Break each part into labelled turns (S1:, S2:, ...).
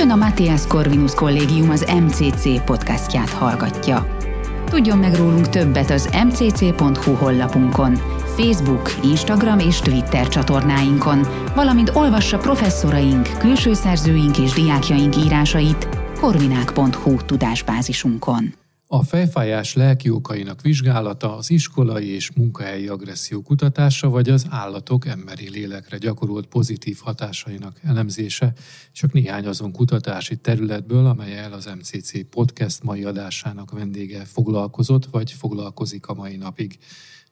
S1: Ön a Matthias Corvinus Kollégium az MCC podcastját hallgatja. Tudjon meg rólunk többet az mcc.hu honlapunkon, Facebook, Instagram és Twitter csatornáinkon, valamint olvassa professzoraink, külső szerzőink és diákjaink írásait korvinák.hu tudásbázisunkon.
S2: A fejfájás lelki okainak vizsgálata, az iskolai és munkahelyi agresszió kutatása, vagy az állatok emberi lélekre gyakorolt pozitív hatásainak elemzése, csak néhány azon kutatási területből, amelyel az MCC podcast mai adásának vendége foglalkozott, vagy foglalkozik a mai napig.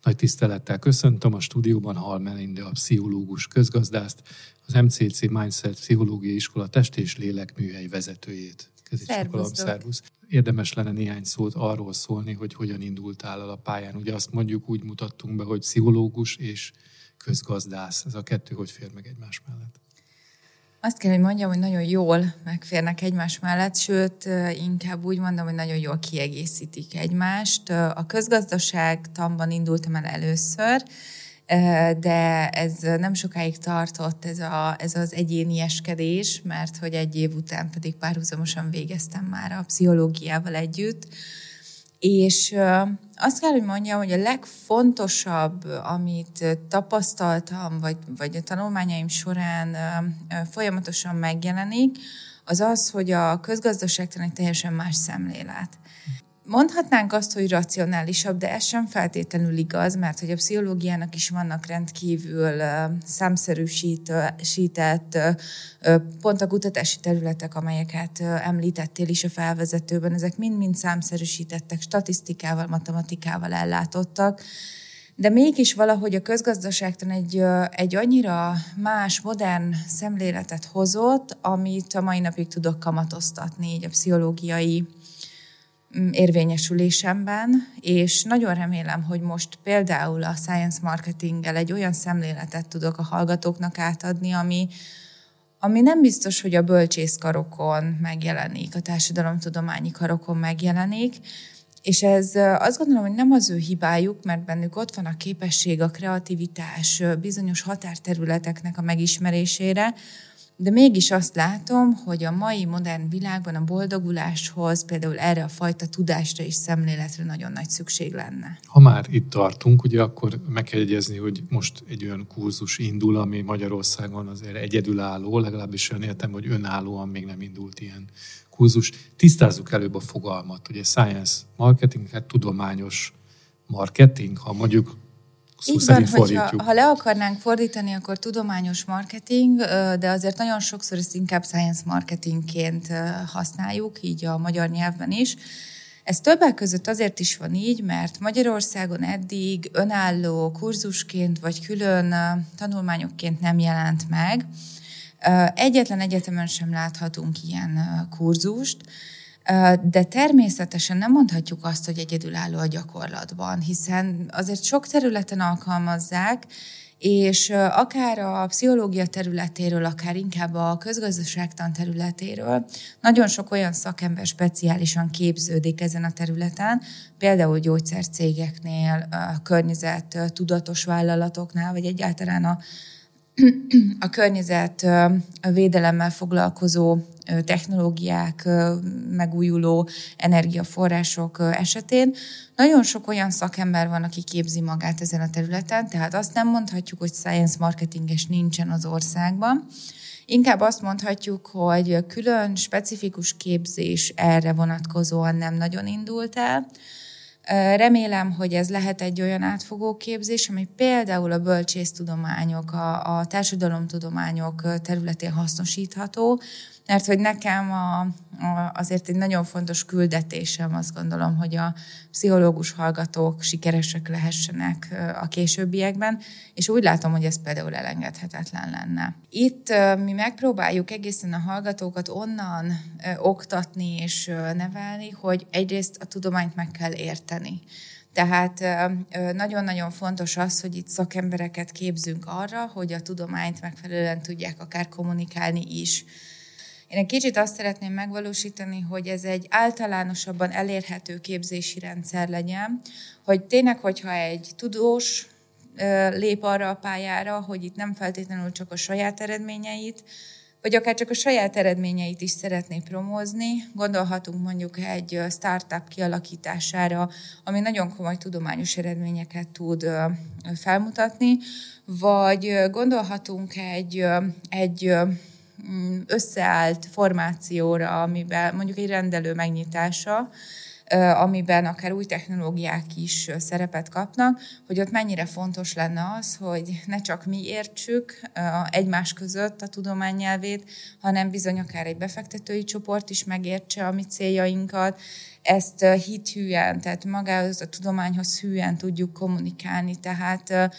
S2: Nagy tisztelettel köszöntöm a stúdióban Hal Melinde, a pszichológus közgazdászt, az MCC Mindset Pszichológiai Iskola test és lélekműhely vezetőjét.
S3: Szervusz.
S2: Érdemes lenne néhány szót arról szólni, hogy hogyan indultál el a pályán. Ugye azt mondjuk úgy mutattunk be, hogy pszichológus és közgazdász. Ez a kettő hogy fér meg egymás mellett?
S3: Azt kell, hogy mondjam, hogy nagyon jól megférnek egymás mellett, sőt, inkább úgy mondom, hogy nagyon jól kiegészítik egymást. A közgazdaság tanban indultam el először, de ez nem sokáig tartott, ez, a, ez az egyénieskedés, mert hogy egy év után pedig párhuzamosan végeztem már a pszichológiával együtt, és azt kell, hogy mondjam, hogy a legfontosabb, amit tapasztaltam, vagy, vagy a tanulmányaim során folyamatosan megjelenik, az az, hogy a közgazdaságtan egy teljesen más szemlélet. Mondhatnánk azt, hogy racionálisabb, de ez sem feltétlenül igaz, mert hogy a pszichológiának is vannak rendkívül számszerűsített, pont a kutatási területek, amelyeket említettél is a felvezetőben, ezek mind-mind számszerűsítettek, statisztikával, matematikával ellátottak, de mégis valahogy a közgazdaságtan egy, egy annyira más, modern szemléletet hozott, amit a mai napig tudok kamatoztatni így a pszichológiai érvényesülésemben, és nagyon remélem, hogy most például a science marketinggel egy olyan szemléletet tudok a hallgatóknak átadni, ami, ami nem biztos, hogy a bölcsészkarokon megjelenik, a társadalomtudományi karokon megjelenik, és ez azt gondolom, hogy nem az ő hibájuk, mert bennük ott van a képesség, a kreativitás bizonyos határterületeknek a megismerésére, de mégis azt látom, hogy a mai modern világban a boldoguláshoz például erre a fajta tudásra és szemléletre nagyon nagy szükség lenne.
S2: Ha már itt tartunk, ugye akkor meg kell jegyezni, hogy most egy olyan kurzus indul, ami Magyarországon azért egyedülálló, legalábbis olyan értem, hogy önállóan még nem indult ilyen kurzus. Tisztázzuk előbb a fogalmat, ugye science marketing, hát tudományos marketing, ha mondjuk
S3: így van, hogyha, ha le akarnánk fordítani, akkor tudományos marketing, de azért nagyon sokszor ezt inkább science marketingként használjuk, így a magyar nyelvben is. Ez többek között azért is van így, mert Magyarországon eddig önálló kurzusként vagy külön tanulmányokként nem jelent meg. Egyetlen egyetemen sem láthatunk ilyen kurzust, de természetesen nem mondhatjuk azt, hogy egyedülálló a gyakorlatban, hiszen azért sok területen alkalmazzák, és akár a pszichológia területéről, akár inkább a közgazdaságtan területéről nagyon sok olyan szakember speciálisan képződik ezen a területen, például gyógyszercégeknél, környezet tudatos vállalatoknál, vagy egyáltalán a a környezet védelemmel foglalkozó technológiák, megújuló energiaforrások esetén. Nagyon sok olyan szakember van, aki képzi magát ezen a területen, tehát azt nem mondhatjuk, hogy science marketinges nincsen az országban. Inkább azt mondhatjuk, hogy külön specifikus képzés erre vonatkozóan nem nagyon indult el. Remélem, hogy ez lehet egy olyan átfogó képzés, ami például a bölcsésztudományok, a, a társadalomtudományok területén hasznosítható, mert hogy nekem a, a, azért egy nagyon fontos küldetésem, azt gondolom, hogy a pszichológus hallgatók sikeresek lehessenek a későbbiekben, és úgy látom, hogy ez például elengedhetetlen lenne. Itt mi megpróbáljuk egészen a hallgatókat onnan oktatni és nevelni, hogy egyrészt a tudományt meg kell érteni. Tehát nagyon-nagyon fontos az, hogy itt szakembereket képzünk arra, hogy a tudományt megfelelően tudják akár kommunikálni is én egy kicsit azt szeretném megvalósítani, hogy ez egy általánosabban elérhető képzési rendszer legyen, hogy tényleg, hogyha egy tudós lép arra a pályára, hogy itt nem feltétlenül csak a saját eredményeit vagy akár csak a saját eredményeit is szeretné promózni. Gondolhatunk mondjuk egy startup kialakítására, ami nagyon komoly tudományos eredményeket tud felmutatni, vagy gondolhatunk egy, egy összeállt formációra, amiben mondjuk egy rendelő megnyitása, amiben akár új technológiák is szerepet kapnak, hogy ott mennyire fontos lenne az, hogy ne csak mi értsük egymás között a tudomány nyelvét, hanem bizony akár egy befektetői csoport is megértse a mi céljainkat, ezt hithűen, tehát magához a tudományhoz hűen tudjuk kommunikálni, tehát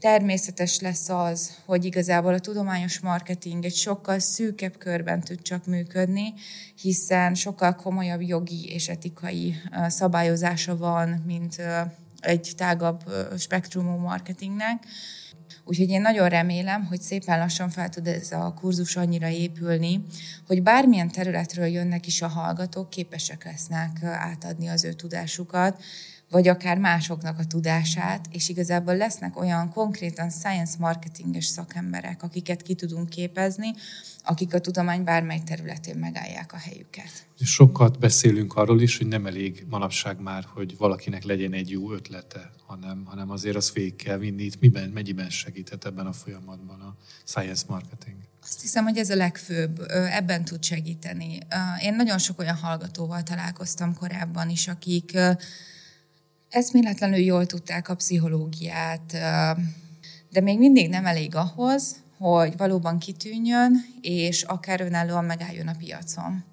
S3: természetes lesz az, hogy igazából a tudományos marketing egy sokkal szűkebb körben tud csak működni, hiszen sokkal komolyabb jogi és etikai szabályozása van, mint egy tágabb spektrumú marketingnek. Úgyhogy én nagyon remélem, hogy szépen lassan fel tud ez a kurzus annyira épülni, hogy bármilyen területről jönnek is a hallgatók, képesek lesznek átadni az ő tudásukat, vagy akár másoknak a tudását, és igazából lesznek olyan konkrétan science marketinges szakemberek, akiket ki tudunk képezni, akik a tudomány bármely területén megállják a helyüket.
S2: Sokat beszélünk arról is, hogy nem elég manapság már, hogy valakinek legyen egy jó ötlete, hanem, hanem azért az végig kell vinni. Itt miben, mennyiben segített ebben a folyamatban a science marketing?
S3: Azt hiszem, hogy ez a legfőbb, ebben tud segíteni. Én nagyon sok olyan hallgatóval találkoztam korábban is, akik eszméletlenül jól tudták a pszichológiát, de még mindig nem elég ahhoz, hogy valóban kitűnjön, és akár önállóan megálljon a piacon.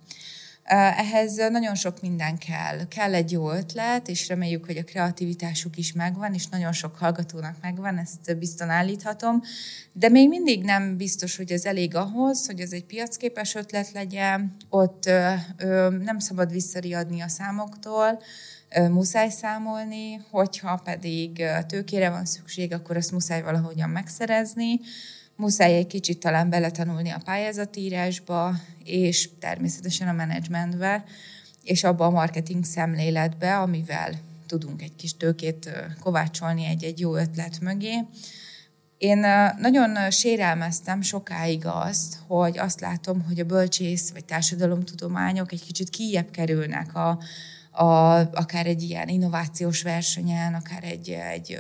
S3: Ehhez nagyon sok minden kell. Kell egy jó ötlet, és reméljük, hogy a kreativitásuk is megvan, és nagyon sok hallgatónak megvan, ezt bizton állíthatom, de még mindig nem biztos, hogy ez elég ahhoz, hogy ez egy piacképes ötlet legyen, ott nem szabad visszariadni a számoktól, muszáj számolni, hogyha pedig tőkére van szükség, akkor azt muszáj valahogyan megszerezni, muszáj egy kicsit talán beletanulni a pályázatírásba, és természetesen a menedzsmentbe, és abba a marketing szemléletbe, amivel tudunk egy kis tőkét kovácsolni egy-egy jó ötlet mögé. Én nagyon sérelmeztem sokáig azt, hogy azt látom, hogy a bölcsész vagy társadalomtudományok egy kicsit kijebb kerülnek a, a, akár egy ilyen innovációs versenyen, akár egy, egy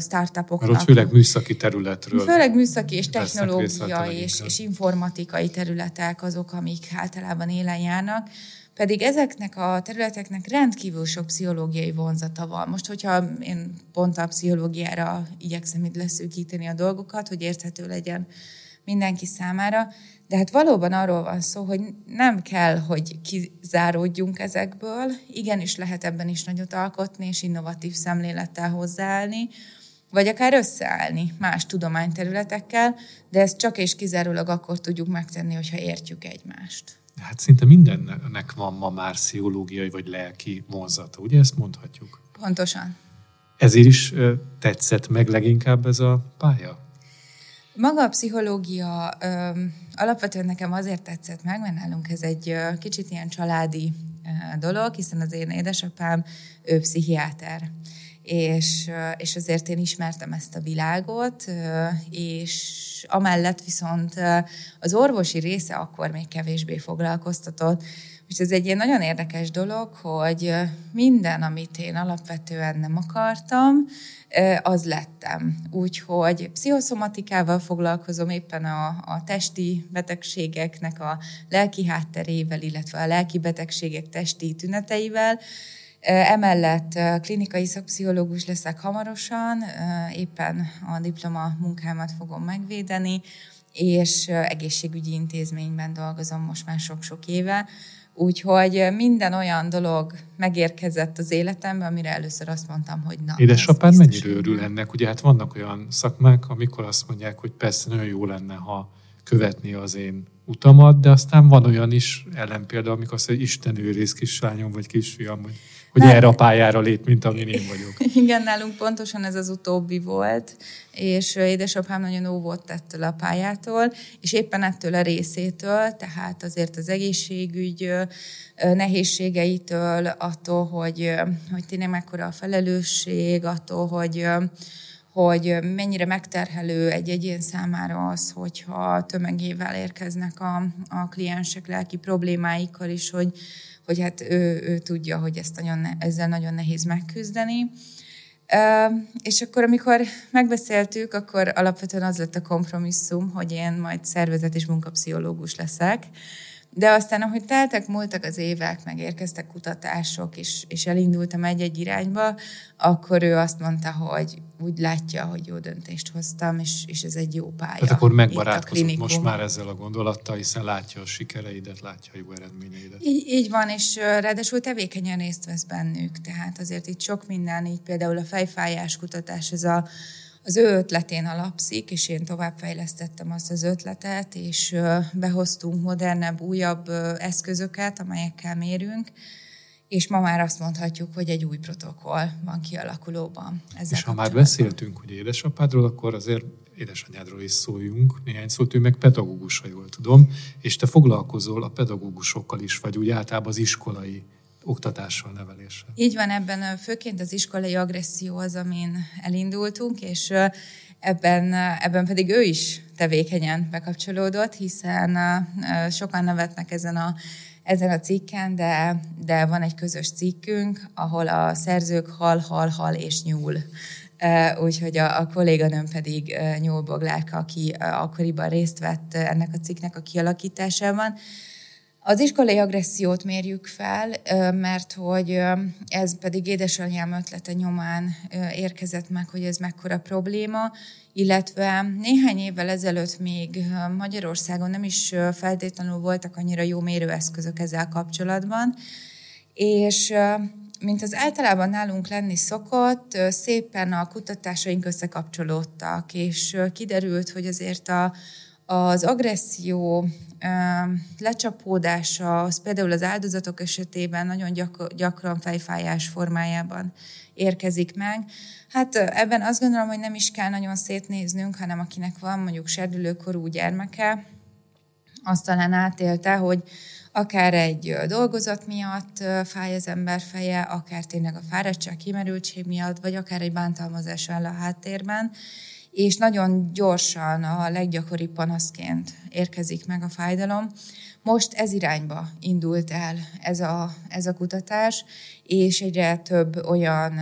S3: startupoknak.
S2: Mert ott főleg műszaki területről.
S3: Főleg műszaki és technológia és, és informatikai területek azok, amik általában élen járnak. Pedig ezeknek a területeknek rendkívül sok pszichológiai vonzata van. Most, hogyha én pont a pszichológiára igyekszem itt leszűkíteni a dolgokat, hogy érthető legyen mindenki számára, de hát valóban arról van szó, hogy nem kell, hogy kizáródjunk ezekből, igenis lehet ebben is nagyot alkotni, és innovatív szemlélettel hozzáállni, vagy akár összeállni más tudományterületekkel, de ezt csak és kizárólag akkor tudjuk megtenni, hogyha értjük egymást.
S2: Hát szinte mindennek van ma már pszichológiai vagy lelki vonzata, ugye ezt mondhatjuk?
S3: Pontosan.
S2: Ezért is tetszett meg leginkább ez a pálya?
S3: Maga a pszichológia alapvetően nekem azért tetszett meg, mert nálunk ez egy kicsit ilyen családi dolog, hiszen az én édesapám, ő pszichiáter. És, és azért én ismertem ezt a világot, és amellett viszont az orvosi része akkor még kevésbé foglalkoztatott, és ez egy ilyen nagyon érdekes dolog, hogy minden, amit én alapvetően nem akartam, az lettem. Úgyhogy pszichoszomatikával foglalkozom éppen a, a testi betegségeknek a lelki hátterével, illetve a lelki betegségek testi tüneteivel. Emellett klinikai szakpszichológus leszek hamarosan, éppen a diploma munkámat fogom megvédeni, és egészségügyi intézményben dolgozom most már sok-sok éve, Úgyhogy minden olyan dolog megérkezett az életembe, amire először azt mondtam, hogy na.
S2: Édesapád mennyire örül ennek? Ugye hát vannak olyan szakmák, amikor azt mondják, hogy persze nagyon jó lenne, ha követni az én utamat, de aztán van olyan is ellenpélda, amikor azt mondja, hogy Isten őrész kislányom vagy kisfiam, hogy hogy Nem. erre a pályára lét, mint amin én vagyok.
S3: Igen, nálunk pontosan ez az utóbbi volt, és édesapám nagyon óvott ettől a pályától, és éppen ettől a részétől, tehát azért az egészségügy nehézségeitől, attól, hogy, hogy tényleg mekkora a felelősség, attól, hogy hogy mennyire megterhelő egy egyén számára az, hogyha tömegével érkeznek a, a kliensek lelki problémáikkal is, hogy, hogy hát ő, ő tudja, hogy ezt nagyon, ezzel nagyon nehéz megküzdeni. És akkor, amikor megbeszéltük, akkor alapvetően az lett a kompromisszum, hogy én majd szervezet és munkapszichológus leszek, de aztán, ahogy teltek, múltak az évek, megérkeztek kutatások, és, és elindultam egy-egy irányba, akkor ő azt mondta, hogy úgy látja, hogy jó döntést hoztam, és, és ez egy jó pálya.
S2: Hát akkor megbarátkozott most már ezzel a gondolattal, hiszen látja a sikereidet, látja a jó eredményeidet.
S3: Így, így van, és ráadásul tevékenyen részt vesz bennük, tehát azért itt sok minden, így például a fejfájás kutatás, ez a az ő ötletén alapszik, és én továbbfejlesztettem azt az ötletet, és behoztunk modernebb, újabb eszközöket, amelyekkel mérünk, és ma már azt mondhatjuk, hogy egy új protokoll van kialakulóban.
S2: Ezzel és ha már beszéltünk hogy édesapádról, akkor azért édesanyádról is szóljunk. Néhány szót, ő meg pedagógus, ha jól tudom, és te foglalkozol a pedagógusokkal is, vagy úgy általában az iskolai oktatással, neveléssel.
S3: Így van, ebben főként az iskolai agresszió az, amin elindultunk, és ebben, ebben pedig ő is tevékenyen bekapcsolódott, hiszen sokan nevetnek ezen a, ezen a cikken, de, de van egy közös cikkünk, ahol a szerzők hal, hal, hal és nyúl. Úgyhogy a, a kolléganőm pedig Nyúl Boglárka, aki akkoriban részt vett ennek a cikknek a kialakításában, az iskolai agressziót mérjük fel, mert hogy ez pedig édesanyám ötlete nyomán érkezett meg, hogy ez mekkora probléma, illetve néhány évvel ezelőtt még Magyarországon nem is feltétlenül voltak annyira jó mérőeszközök ezzel kapcsolatban, és mint az általában nálunk lenni szokott, szépen a kutatásaink összekapcsolódtak, és kiderült, hogy azért a, az agresszió lecsapódása, az például az áldozatok esetében nagyon gyak- gyakran fejfájás formájában érkezik meg. Hát ebben azt gondolom, hogy nem is kell nagyon szétnéznünk, hanem akinek van mondjuk serdülőkorú gyermeke, azt talán átélte, hogy akár egy dolgozat miatt fáj az ember feje, akár tényleg a fáradtság, kimerültség miatt, vagy akár egy bántalmazás áll a háttérben, és nagyon gyorsan a leggyakoribb panaszként érkezik meg a fájdalom. Most ez irányba indult el ez a, ez a kutatás, és egyre több olyan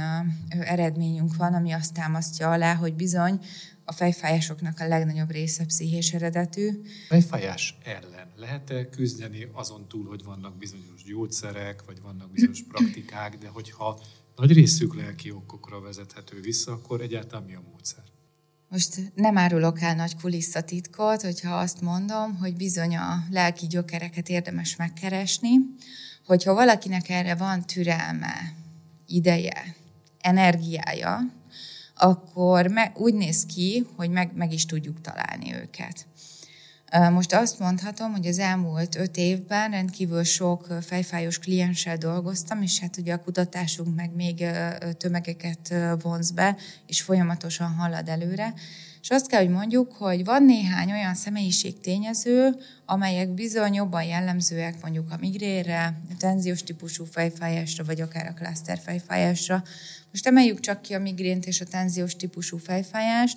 S3: eredményünk van, ami azt támasztja alá, hogy bizony a fejfájásoknak a legnagyobb része pszichés eredetű.
S2: Fejfájás ellen lehet-e küzdeni azon túl, hogy vannak bizonyos gyógyszerek, vagy vannak bizonyos praktikák, de hogyha nagy részük lelki okokra vezethető vissza, akkor egyáltalán mi a módszer?
S3: Most nem árulok el nagy kulisszatitkot, hogyha azt mondom, hogy bizony a lelki gyökereket érdemes megkeresni, hogyha valakinek erre van türelme, ideje, energiája, akkor me, úgy néz ki, hogy meg, meg is tudjuk találni őket. Most azt mondhatom, hogy az elmúlt öt évben rendkívül sok fejfájós klienssel dolgoztam, és hát ugye a kutatásunk meg még tömegeket vonz be, és folyamatosan halad előre. És azt kell, hogy mondjuk, hogy van néhány olyan személyiség tényező, amelyek bizony jobban jellemzőek mondjuk a migrére, a tenziós típusú fejfájásra, vagy akár a klaszter fejfájásra. Most emeljük csak ki a migrént és a tenziós típusú fejfájást,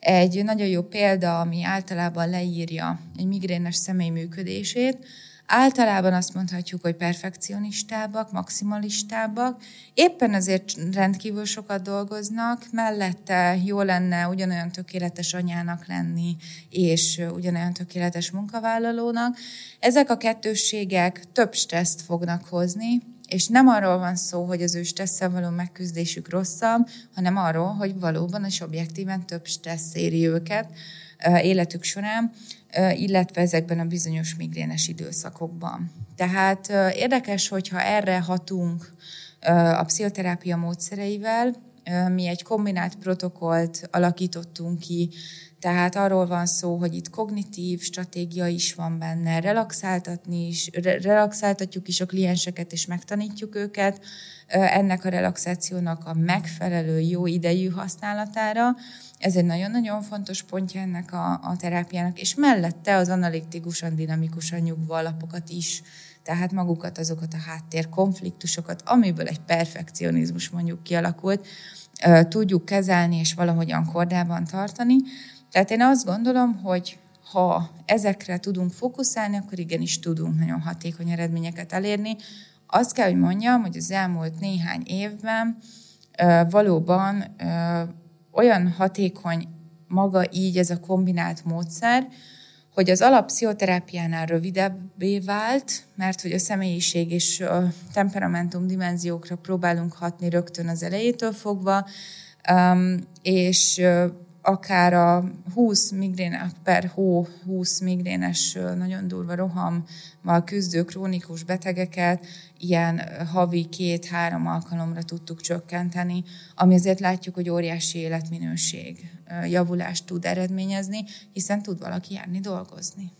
S3: egy nagyon jó példa, ami általában leírja egy migrénes személy működését, Általában azt mondhatjuk, hogy perfekcionistábbak, maximalistábbak, éppen azért rendkívül sokat dolgoznak, mellette jó lenne ugyanolyan tökéletes anyának lenni, és ugyanolyan tökéletes munkavállalónak. Ezek a kettősségek több stresszt fognak hozni, és nem arról van szó, hogy az ő stresszel való megküzdésük rosszabb, hanem arról, hogy valóban és objektíven több stressz éri őket életük során, illetve ezekben a bizonyos migrénes időszakokban. Tehát érdekes, hogyha erre hatunk a pszichoterápia módszereivel, mi egy kombinált protokollt alakítottunk ki tehát arról van szó, hogy itt kognitív stratégia is van benne, relaxáltatni is, relaxáltatjuk is a klienseket, és megtanítjuk őket ennek a relaxációnak a megfelelő, jó idejű használatára. Ez egy nagyon-nagyon fontos pontja ennek a, a terápiának, és mellette az analitikusan, dinamikusan nyugvó alapokat is, tehát magukat, azokat a háttér konfliktusokat, amiből egy perfekcionizmus mondjuk kialakult, tudjuk kezelni és valahogyan kordában tartani. Tehát én azt gondolom, hogy ha ezekre tudunk fókuszálni, akkor igenis tudunk nagyon hatékony eredményeket elérni. Azt kell, hogy mondjam, hogy az elmúlt néhány évben valóban olyan hatékony maga így ez a kombinált módszer, hogy az alapszichoterápiánál rövidebbé vált, mert hogy a személyiség és a temperamentum dimenziókra próbálunk hatni rögtön az elejétől fogva, és akár a 20 migrén per hó, 20 migrénes nagyon durva rohammal küzdő krónikus betegeket ilyen havi két-három alkalomra tudtuk csökkenteni, ami azért látjuk, hogy óriási életminőség javulást tud eredményezni, hiszen tud valaki járni dolgozni.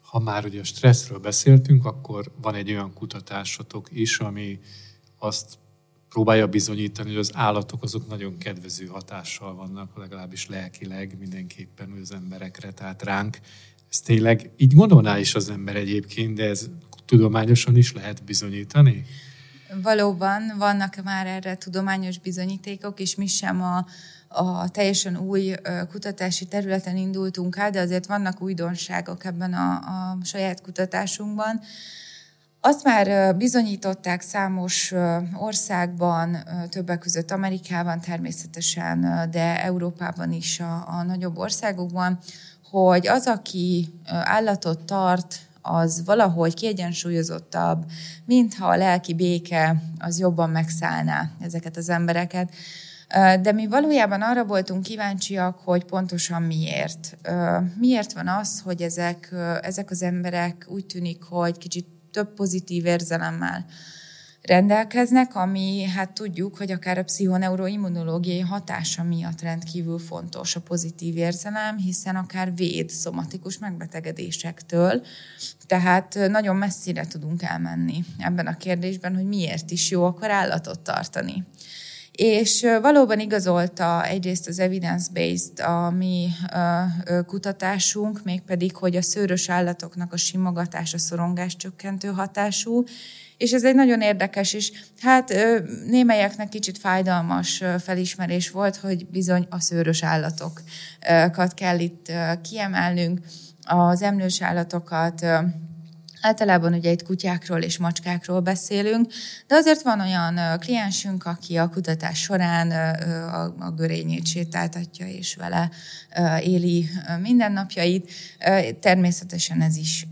S2: Ha már ugye a stresszről beszéltünk, akkor van egy olyan kutatásotok is, ami azt próbálja bizonyítani, hogy az állatok azok nagyon kedvező hatással vannak, legalábbis lelkileg mindenképpen az emberekre, tehát ránk. Ez tényleg így gondolná is az ember egyébként, de ez tudományosan is lehet bizonyítani?
S3: Valóban vannak már erre tudományos bizonyítékok, és mi sem a, a teljesen új kutatási területen indultunk el, de azért vannak újdonságok ebben a, a saját kutatásunkban. Azt már bizonyították számos országban, többek között Amerikában természetesen, de Európában is a, a nagyobb országokban, hogy az, aki állatot tart, az valahogy kiegyensúlyozottabb, mintha a lelki béke az jobban megszállná ezeket az embereket. De mi valójában arra voltunk kíváncsiak, hogy pontosan miért. Miért van az, hogy ezek, ezek az emberek úgy tűnik, hogy kicsit több pozitív érzelemmel rendelkeznek, ami hát tudjuk, hogy akár a pszichoneuroimmunológiai hatása miatt rendkívül fontos a pozitív érzelem, hiszen akár véd szomatikus megbetegedésektől, tehát nagyon messzire tudunk elmenni ebben a kérdésben, hogy miért is jó akkor állatot tartani. És valóban igazolta egyrészt az evidence-based a mi kutatásunk, mégpedig, hogy a szőrös állatoknak a simogatás a szorongás csökkentő hatású, és ez egy nagyon érdekes, és hát némelyeknek kicsit fájdalmas felismerés volt, hogy bizony a szőrös állatokat kell itt kiemelnünk, az emlős állatokat, Általában ugye itt kutyákról és macskákról beszélünk, de azért van olyan kliensünk, aki a kutatás során a görényét sétáltatja és vele éli mindennapjait. Természetesen ez is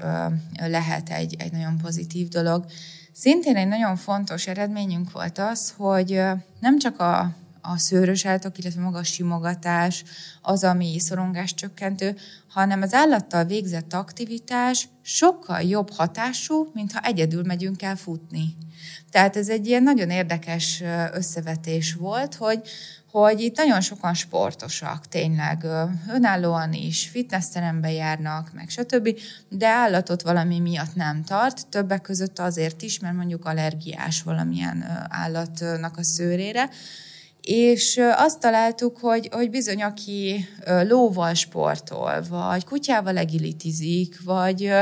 S3: lehet egy, egy nagyon pozitív dolog. Szintén egy nagyon fontos eredményünk volt az, hogy nem csak a a szőrös állatok, illetve maga a simogatás, az, ami szorongás csökkentő, hanem az állattal végzett aktivitás sokkal jobb hatású, mintha egyedül megyünk el futni. Tehát ez egy ilyen nagyon érdekes összevetés volt, hogy, hogy itt nagyon sokan sportosak, tényleg önállóan is, fitnessterembe járnak, meg stb., de állatot valami miatt nem tart, többek között azért is, mert mondjuk allergiás valamilyen állatnak a szőrére, és azt találtuk, hogy, hogy bizony, aki lóval sportol, vagy kutyával egilitizik, vagy,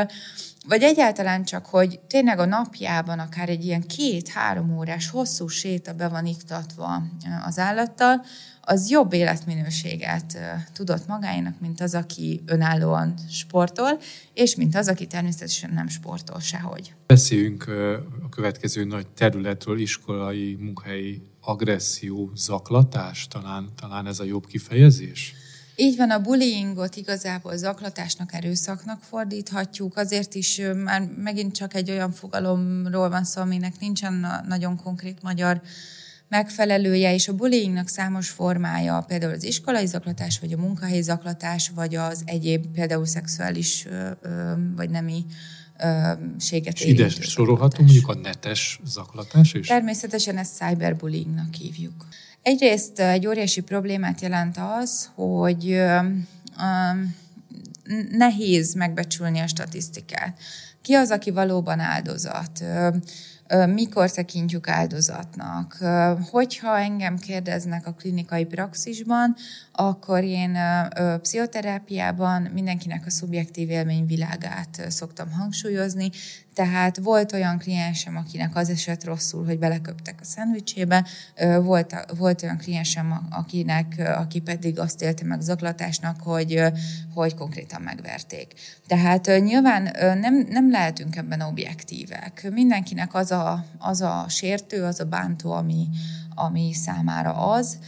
S3: vagy egyáltalán csak, hogy tényleg a napjában akár egy ilyen két-három órás hosszú séta be van iktatva az állattal, az jobb életminőséget tudott magáénak, mint az, aki önállóan sportol, és mint az, aki természetesen nem sportol sehogy.
S2: Beszéljünk a következő nagy területről, iskolai, munkahelyi agresszió, zaklatás, talán, talán ez a jobb kifejezés?
S3: Így van, a bullyingot igazából zaklatásnak, erőszaknak fordíthatjuk, azért is már megint csak egy olyan fogalomról van szó, aminek nincsen nagyon konkrét magyar megfelelője, és a bullyingnak számos formája, például az iskolai zaklatás, vagy a munkahelyi zaklatás, vagy az egyéb, például szexuális vagy nemi séget
S2: És ide sorolhatunk mondjuk a netes zaklatás is?
S3: Természetesen ezt cyberbullyingnak hívjuk. Egyrészt egy óriási problémát jelent az, hogy nehéz megbecsülni a statisztikát. Ki az, aki valóban áldozat? Mikor tekintjük áldozatnak. Hogyha engem kérdeznek a klinikai praxisban, akkor én pszichoterápiában mindenkinek a szubjektív élményvilágát szoktam hangsúlyozni, tehát volt olyan kliensem, akinek az esett rosszul, hogy beleköptek a szendvicsébe, volt, volt olyan kliensem, akinek, aki pedig azt élte meg zaklatásnak, hogy, hogy konkrétan megverték. Tehát nyilván nem, nem lehetünk ebben objektívek. Mindenkinek az a, az a sértő, az a bántó, ami, ami számára az.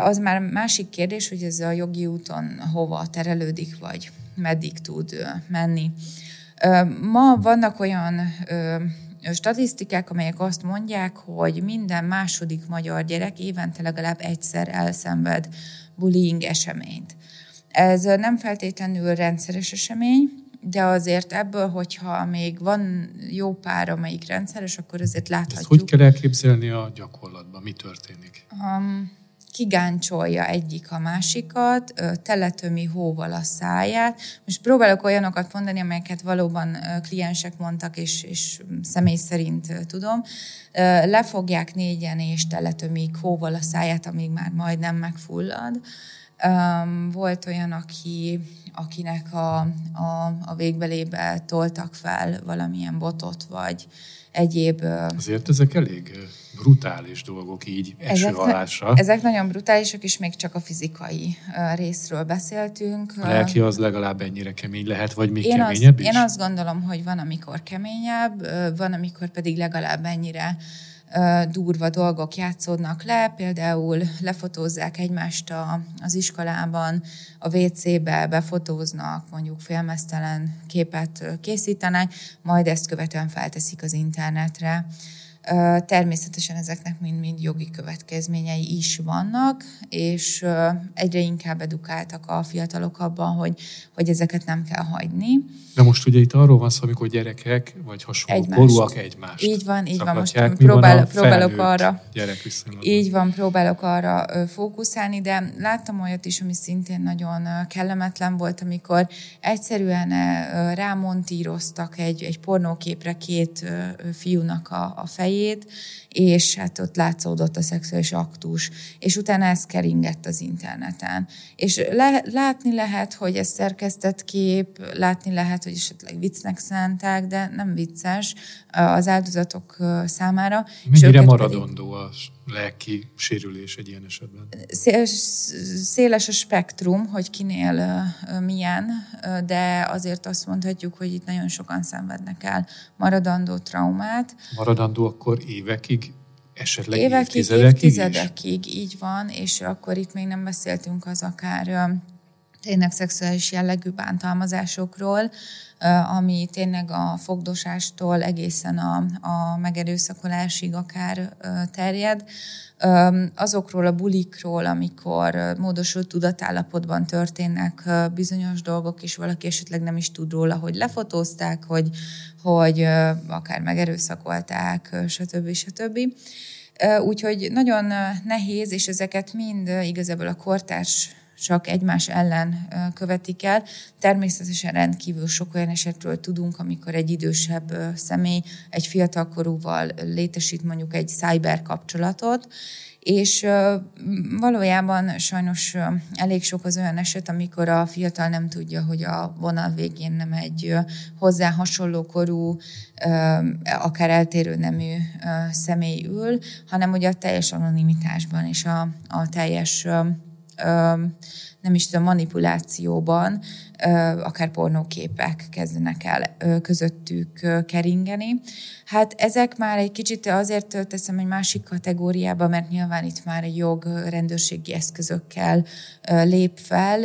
S3: Az már másik kérdés, hogy ez a jogi úton hova terelődik, vagy meddig tud menni. Ma vannak olyan statisztikák, amelyek azt mondják, hogy minden második magyar gyerek évente legalább egyszer elszenved bullying eseményt. Ez nem feltétlenül rendszeres esemény, de azért ebből, hogyha még van jó pár, amelyik rendszeres, akkor azért láthatjuk. Ezt
S2: hogy kell elképzelni a gyakorlatban? Mi történik? Um,
S3: kigáncsolja egyik a másikat, teletömi hóval a száját. Most próbálok olyanokat mondani, amelyeket valóban kliensek mondtak, és, és személy szerint tudom. Lefogják négyen, és teletömik hóval a száját, amíg már majdnem megfullad. Volt olyan, aki, akinek a, a, a végbelébe toltak fel valamilyen botot, vagy egyéb...
S2: Azért ezek elég brutális dolgok így eső ezek, alásra.
S3: Ezek nagyon brutálisak, és még csak a fizikai részről beszéltünk.
S2: A lelki az legalább ennyire kemény lehet, vagy még én keményebb
S3: azt, is? Én azt gondolom, hogy van, amikor keményebb, van, amikor pedig legalább ennyire durva dolgok játszódnak le, például lefotózzák egymást a, az iskolában, a WC-be befotóznak, mondjuk félmeztelen képet készítenek, majd ezt követően felteszik az internetre. Természetesen ezeknek mind-mind jogi következményei is vannak, és egyre inkább edukáltak a fiatalok abban, hogy, hogy ezeket nem kell hagyni.
S2: De most ugye itt arról van szó, amikor gyerekek, vagy hasonló egymást. korúak egymást
S3: Így van, így van. Most próbál, próbálok arra.
S2: Gyerek
S3: így van, próbálok arra fókuszálni, de láttam olyat is, ami szintén nagyon kellemetlen volt, amikor egyszerűen rámontíroztak egy, egy pornóképre két fiúnak a, a fejét, és hát ott látszódott a szexuális aktus, és utána ez keringett az interneten. És le, látni lehet, hogy ez szerkesztett kép, látni lehet, hogy esetleg viccnek szánták, de nem vicces az áldozatok számára.
S2: Mennyire maradandó pedig... az? Lelki sérülés egy ilyen esetben?
S3: Széles a spektrum, hogy kinél milyen, de azért azt mondhatjuk, hogy itt nagyon sokan szenvednek el maradandó traumát.
S2: Maradandó akkor évekig, esetleg
S3: évekig, évtizedekig, évtizedekig, így van, és akkor itt még nem beszéltünk az akár tényleg szexuális jellegű bántalmazásokról, ami tényleg a fogdosástól egészen a, a megerőszakolásig akár terjed. Azokról a bulikról, amikor módosult tudatállapotban történnek bizonyos dolgok, és valaki esetleg nem is tud róla, hogy lefotózták, hogy, hogy akár megerőszakolták, stb. stb. Úgyhogy nagyon nehéz, és ezeket mind igazából a kortárs csak egymás ellen követik el. Természetesen rendkívül sok olyan esetről tudunk, amikor egy idősebb személy egy fiatalkorúval létesít mondjuk egy cyber kapcsolatot, és valójában sajnos elég sok az olyan eset, amikor a fiatal nem tudja, hogy a vonal végén nem egy hozzá hasonló korú, akár eltérő nemű személy ül, hanem ugye a teljes anonimitásban és a, a teljes nem is tudom, manipulációban akár pornóképek kezdenek el közöttük keringeni. Hát ezek már egy kicsit azért teszem egy másik kategóriába, mert nyilván itt már egy jog rendőrségi eszközökkel lép fel,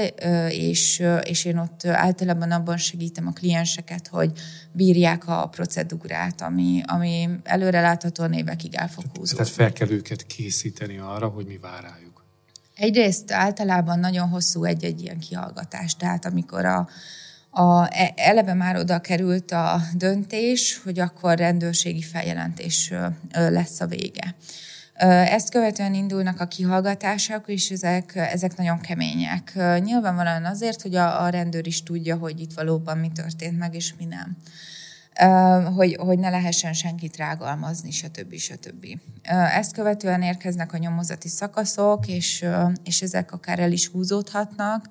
S3: és, és én ott általában abban segítem a klienseket, hogy bírják a procedúrát, ami, ami előreláthatóan évekig el fog húzódni.
S2: Tehát fel kell őket készíteni arra, hogy mi vár rájuk.
S3: Egyrészt általában nagyon hosszú egy-egy ilyen kihallgatás, tehát amikor a, a, e, eleve már oda került a döntés, hogy akkor rendőrségi feljelentés lesz a vége. Ezt követően indulnak a kihallgatások, és ezek, ezek nagyon kemények. Nyilvánvalóan azért, hogy a, a rendőr is tudja, hogy itt valóban mi történt meg, és mi nem. Hogy, hogy ne lehessen senkit rágalmazni, stb. stb. Ezt követően érkeznek a nyomozati szakaszok, és, és ezek akár el is húzódhatnak.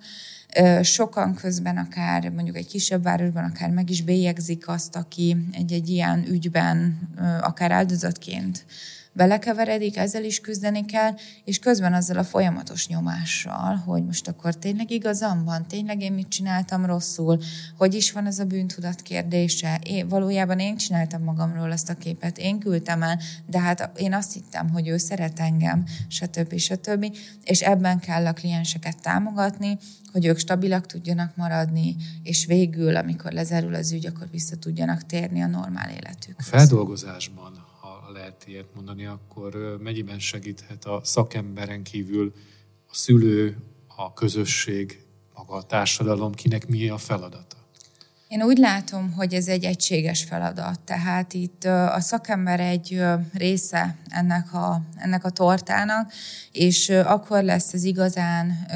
S3: Sokan közben akár mondjuk egy kisebb városban akár meg is bélyegzik azt, aki egy-egy ilyen ügyben akár áldozatként belekeveredik, ezzel is küzdeni kell, és közben azzal a folyamatos nyomással, hogy most akkor tényleg igazam van, tényleg én mit csináltam rosszul, hogy is van ez a bűntudat kérdése, én, valójában én csináltam magamról azt a képet, én küldtem el, de hát én azt hittem, hogy ő szeret engem, stb. stb. És ebben kell a klienseket támogatni, hogy ők stabilak tudjanak maradni, és végül, amikor lezárul az ügy, akkor vissza tudjanak térni a normál életük.
S2: A feldolgozásban lehet ilyet mondani, akkor mennyiben segíthet a szakemberen kívül a szülő, a közösség, maga a társadalom, kinek mi a feladata?
S3: Én úgy látom, hogy ez egy egységes feladat, tehát itt a szakember egy része ennek a, ennek a tortának, és akkor lesz ez igazán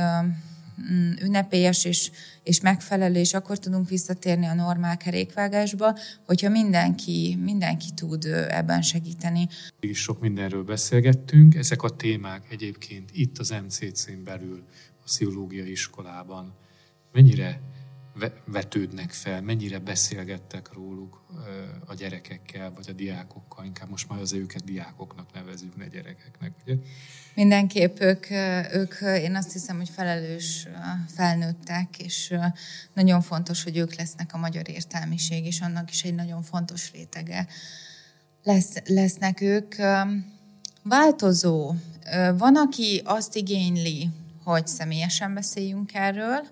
S3: ünnepélyes és, és megfelelő, és akkor tudunk visszatérni a normál kerékvágásba, hogyha mindenki, mindenki tud ebben segíteni.
S2: Is sok mindenről beszélgettünk. Ezek a témák egyébként itt az MCC-n belül, a pszichológiai iskolában mennyire vetődnek fel, mennyire beszélgettek róluk a gyerekekkel, vagy a diákokkal, inkább most már az őket diákoknak nevezünk, ne gyerekeknek. Ugye?
S3: Mindenképp ők, ők, én azt hiszem, hogy felelős felnőttek, és nagyon fontos, hogy ők lesznek a magyar értelmiség, és annak is egy nagyon fontos rétege lesz, lesznek ők. Változó. Van, aki azt igényli, hogy személyesen beszéljünk erről,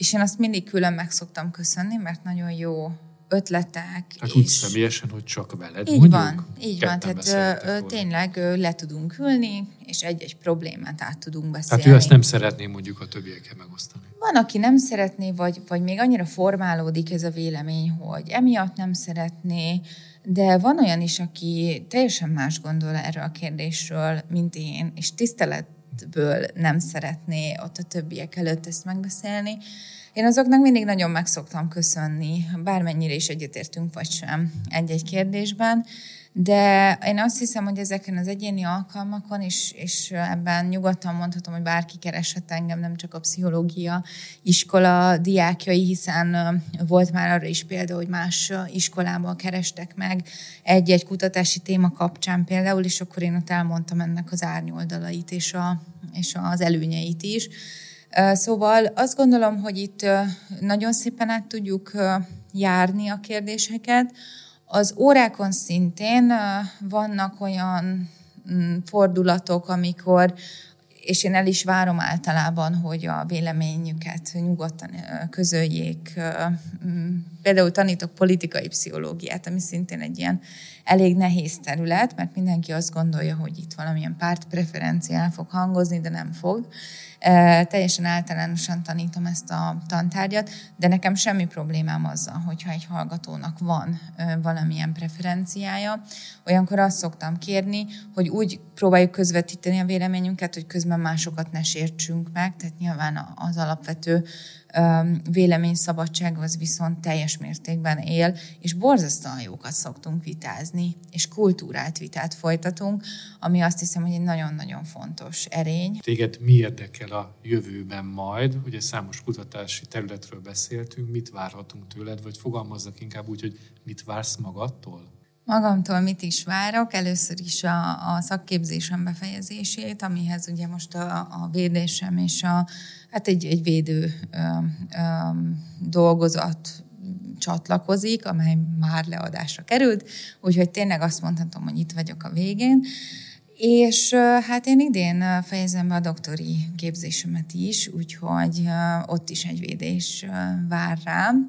S3: és én azt mindig külön meg szoktam köszönni, mert nagyon jó ötletek.
S2: Hát és... úgy személyesen, hogy csak veled
S3: Így mondjuk, van, így van. Tehát ö, tényleg ö, le tudunk ülni, és egy-egy problémát át tudunk beszélni.
S2: Tehát ő ezt nem szeretné mondjuk a többiekkel megosztani.
S3: Van, aki nem szeretné, vagy, vagy még annyira formálódik ez a vélemény, hogy emiatt nem szeretné, de van olyan is, aki teljesen más gondol erről a kérdésről, mint én, és tiszteletből nem szeretné ott a többiek előtt ezt megbeszélni. Én azoknak mindig nagyon meg szoktam köszönni, bármennyire is egyetértünk vagy sem egy-egy kérdésben, de én azt hiszem, hogy ezeken az egyéni alkalmakon, és, és ebben nyugodtan mondhatom, hogy bárki kereshet engem, nem csak a pszichológia iskola diákjai, hiszen volt már arra is példa, hogy más iskolában kerestek meg egy-egy kutatási téma kapcsán például, és akkor én ott elmondtam ennek az árnyoldalait és, a, és az előnyeit is. Szóval azt gondolom, hogy itt nagyon szépen át tudjuk járni a kérdéseket. Az órákon szintén vannak olyan mm, fordulatok, amikor és én el is várom általában, hogy a véleményüket nyugodtan közöljék. Mm, például tanítok politikai pszichológiát, ami szintén egy ilyen elég nehéz terület, mert mindenki azt gondolja, hogy itt valamilyen pártpreferenciál fog hangozni, de nem fog. Teljesen általánosan tanítom ezt a tantárgyat, de nekem semmi problémám azzal, hogyha egy hallgatónak van valamilyen preferenciája. Olyankor azt szoktam kérni, hogy úgy próbáljuk közvetíteni a véleményünket, hogy közben másokat ne sértsünk meg, tehát nyilván az alapvető véleményszabadság az viszont teljes mértékben él, és borzasztóan jókat szoktunk vitázni, és kultúrált vitát folytatunk, ami azt hiszem, hogy egy nagyon-nagyon fontos erény.
S2: Téged mi érdekel a jövőben majd? Ugye számos kutatási területről beszéltünk, mit várhatunk tőled, vagy fogalmazzak inkább úgy, hogy mit vársz magadtól?
S3: Magamtól mit is várok? Először is a, a szakképzésem befejezését, amihez ugye most a, a védésem és a, hát egy, egy védő ö, ö, dolgozat csatlakozik, amely már leadásra került, úgyhogy tényleg azt mondhatom, hogy itt vagyok a végén. És hát én idén fejezem be a doktori képzésemet is, úgyhogy ott is egy védés vár rám.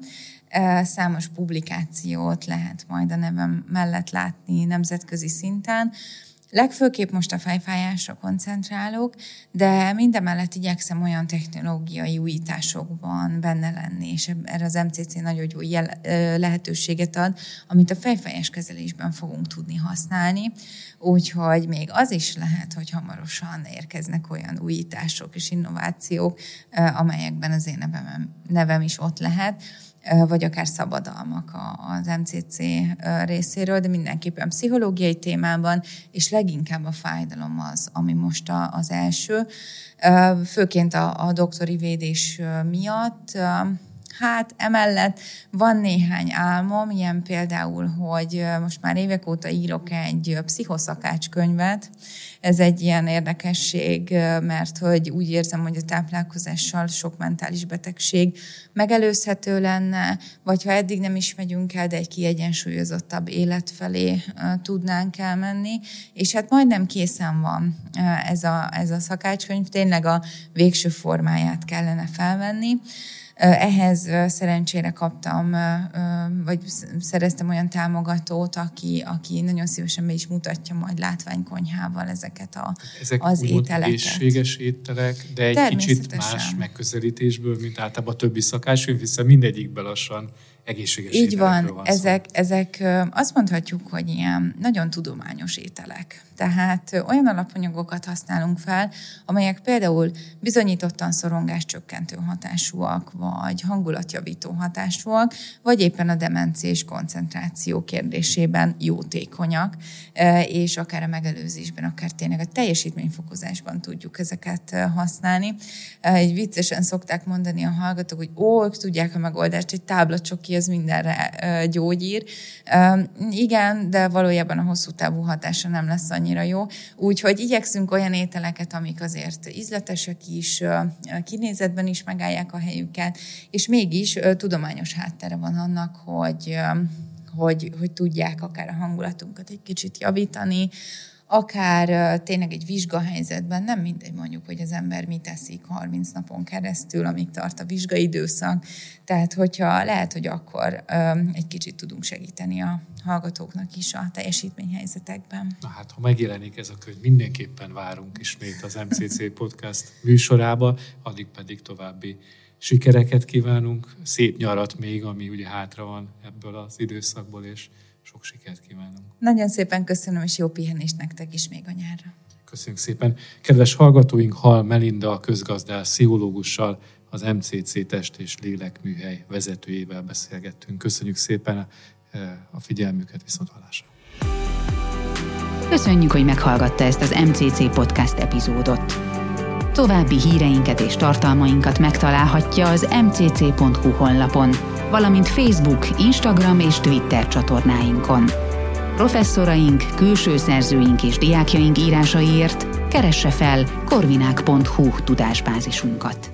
S3: Számos publikációt lehet majd a nevem mellett látni nemzetközi szinten. Legfőképp most a fejfájásra koncentrálok, de mindemellett igyekszem olyan technológiai újításokban benne lenni, és erre az MCC nagyon jó lehetőséget ad, amit a fejfájás kezelésben fogunk tudni használni. Úgyhogy még az is lehet, hogy hamarosan érkeznek olyan újítások és innovációk, amelyekben az én nevem, nevem is ott lehet vagy akár szabadalmak az MCC részéről, de mindenképpen pszichológiai témában, és leginkább a fájdalom az, ami most az első. Főként a, a doktori védés miatt Hát emellett van néhány álmom, ilyen például, hogy most már évek óta írok egy pszichoszakács könyvet. Ez egy ilyen érdekesség, mert hogy úgy érzem, hogy a táplálkozással sok mentális betegség megelőzhető lenne, vagy ha eddig nem is megyünk el, de egy kiegyensúlyozottabb élet felé tudnánk elmenni. És hát majdnem készen van ez a, ez a szakácskönyv, tényleg a végső formáját kellene felvenni. Ehhez szerencsére kaptam, vagy szereztem olyan támogatót, aki, aki nagyon szívesen be is mutatja majd látványkonyhával ezeket a,
S2: Ezek
S3: az ételeket.
S2: egészséges ételek, de egy kicsit más megközelítésből, mint általában a többi szakácskönyv, hiszen mindegyikben lassan egészséges
S3: Így van, van ezek, ezek azt mondhatjuk, hogy ilyen nagyon tudományos ételek. Tehát olyan alapanyagokat használunk fel, amelyek például bizonyítottan szorongáscsökkentő hatásúak, vagy hangulatjavító hatásúak, vagy éppen a demencia és koncentráció kérdésében jótékonyak, és akár a megelőzésben, akár tényleg a teljesítményfokozásban tudjuk ezeket használni. Egy viccesen szokták mondani a hallgatók, hogy ó, ők tudják a megoldást, egy táblacsoki az mindenre gyógyír. Igen, de valójában a hosszú távú hatása nem lesz annyira jó. Úgyhogy igyekszünk olyan ételeket, amik azért ízletesek is, kinézetben is megállják a helyüket, és mégis tudományos háttere van annak, hogy hogy, hogy tudják akár a hangulatunkat egy kicsit javítani, akár tényleg egy vizsgahelyzetben, nem mindegy mondjuk, hogy az ember mit teszik 30 napon keresztül, amíg tart a vizsgaidőszak. Tehát, hogyha lehet, hogy akkor egy kicsit tudunk segíteni a hallgatóknak is a teljesítményhelyzetekben.
S2: Na hát, ha megjelenik ez a könyv, mindenképpen várunk ismét az MCC Podcast műsorába, addig pedig további sikereket kívánunk, szép nyarat még, ami ugye hátra van ebből az időszakból, és sok sikert kívánunk.
S3: Nagyon szépen köszönöm, és jó pihenést nektek is még a nyárra.
S2: Köszönjük szépen. Kedves hallgatóink, Hal Melinda közgazdás pszichológussal, az MCC Test és Lélekműhely vezetőjével beszélgettünk. Köszönjük szépen a figyelmüket, viszont hallásra.
S1: Köszönjük, hogy meghallgatta ezt az MCC podcast epizódot. További híreinket és tartalmainkat megtalálhatja az mcc.hu honlapon, valamint Facebook, Instagram és Twitter csatornáinkon. Professzoraink, külső szerzőink és diákjaink írásaiért keresse fel korvinák.hu tudásbázisunkat.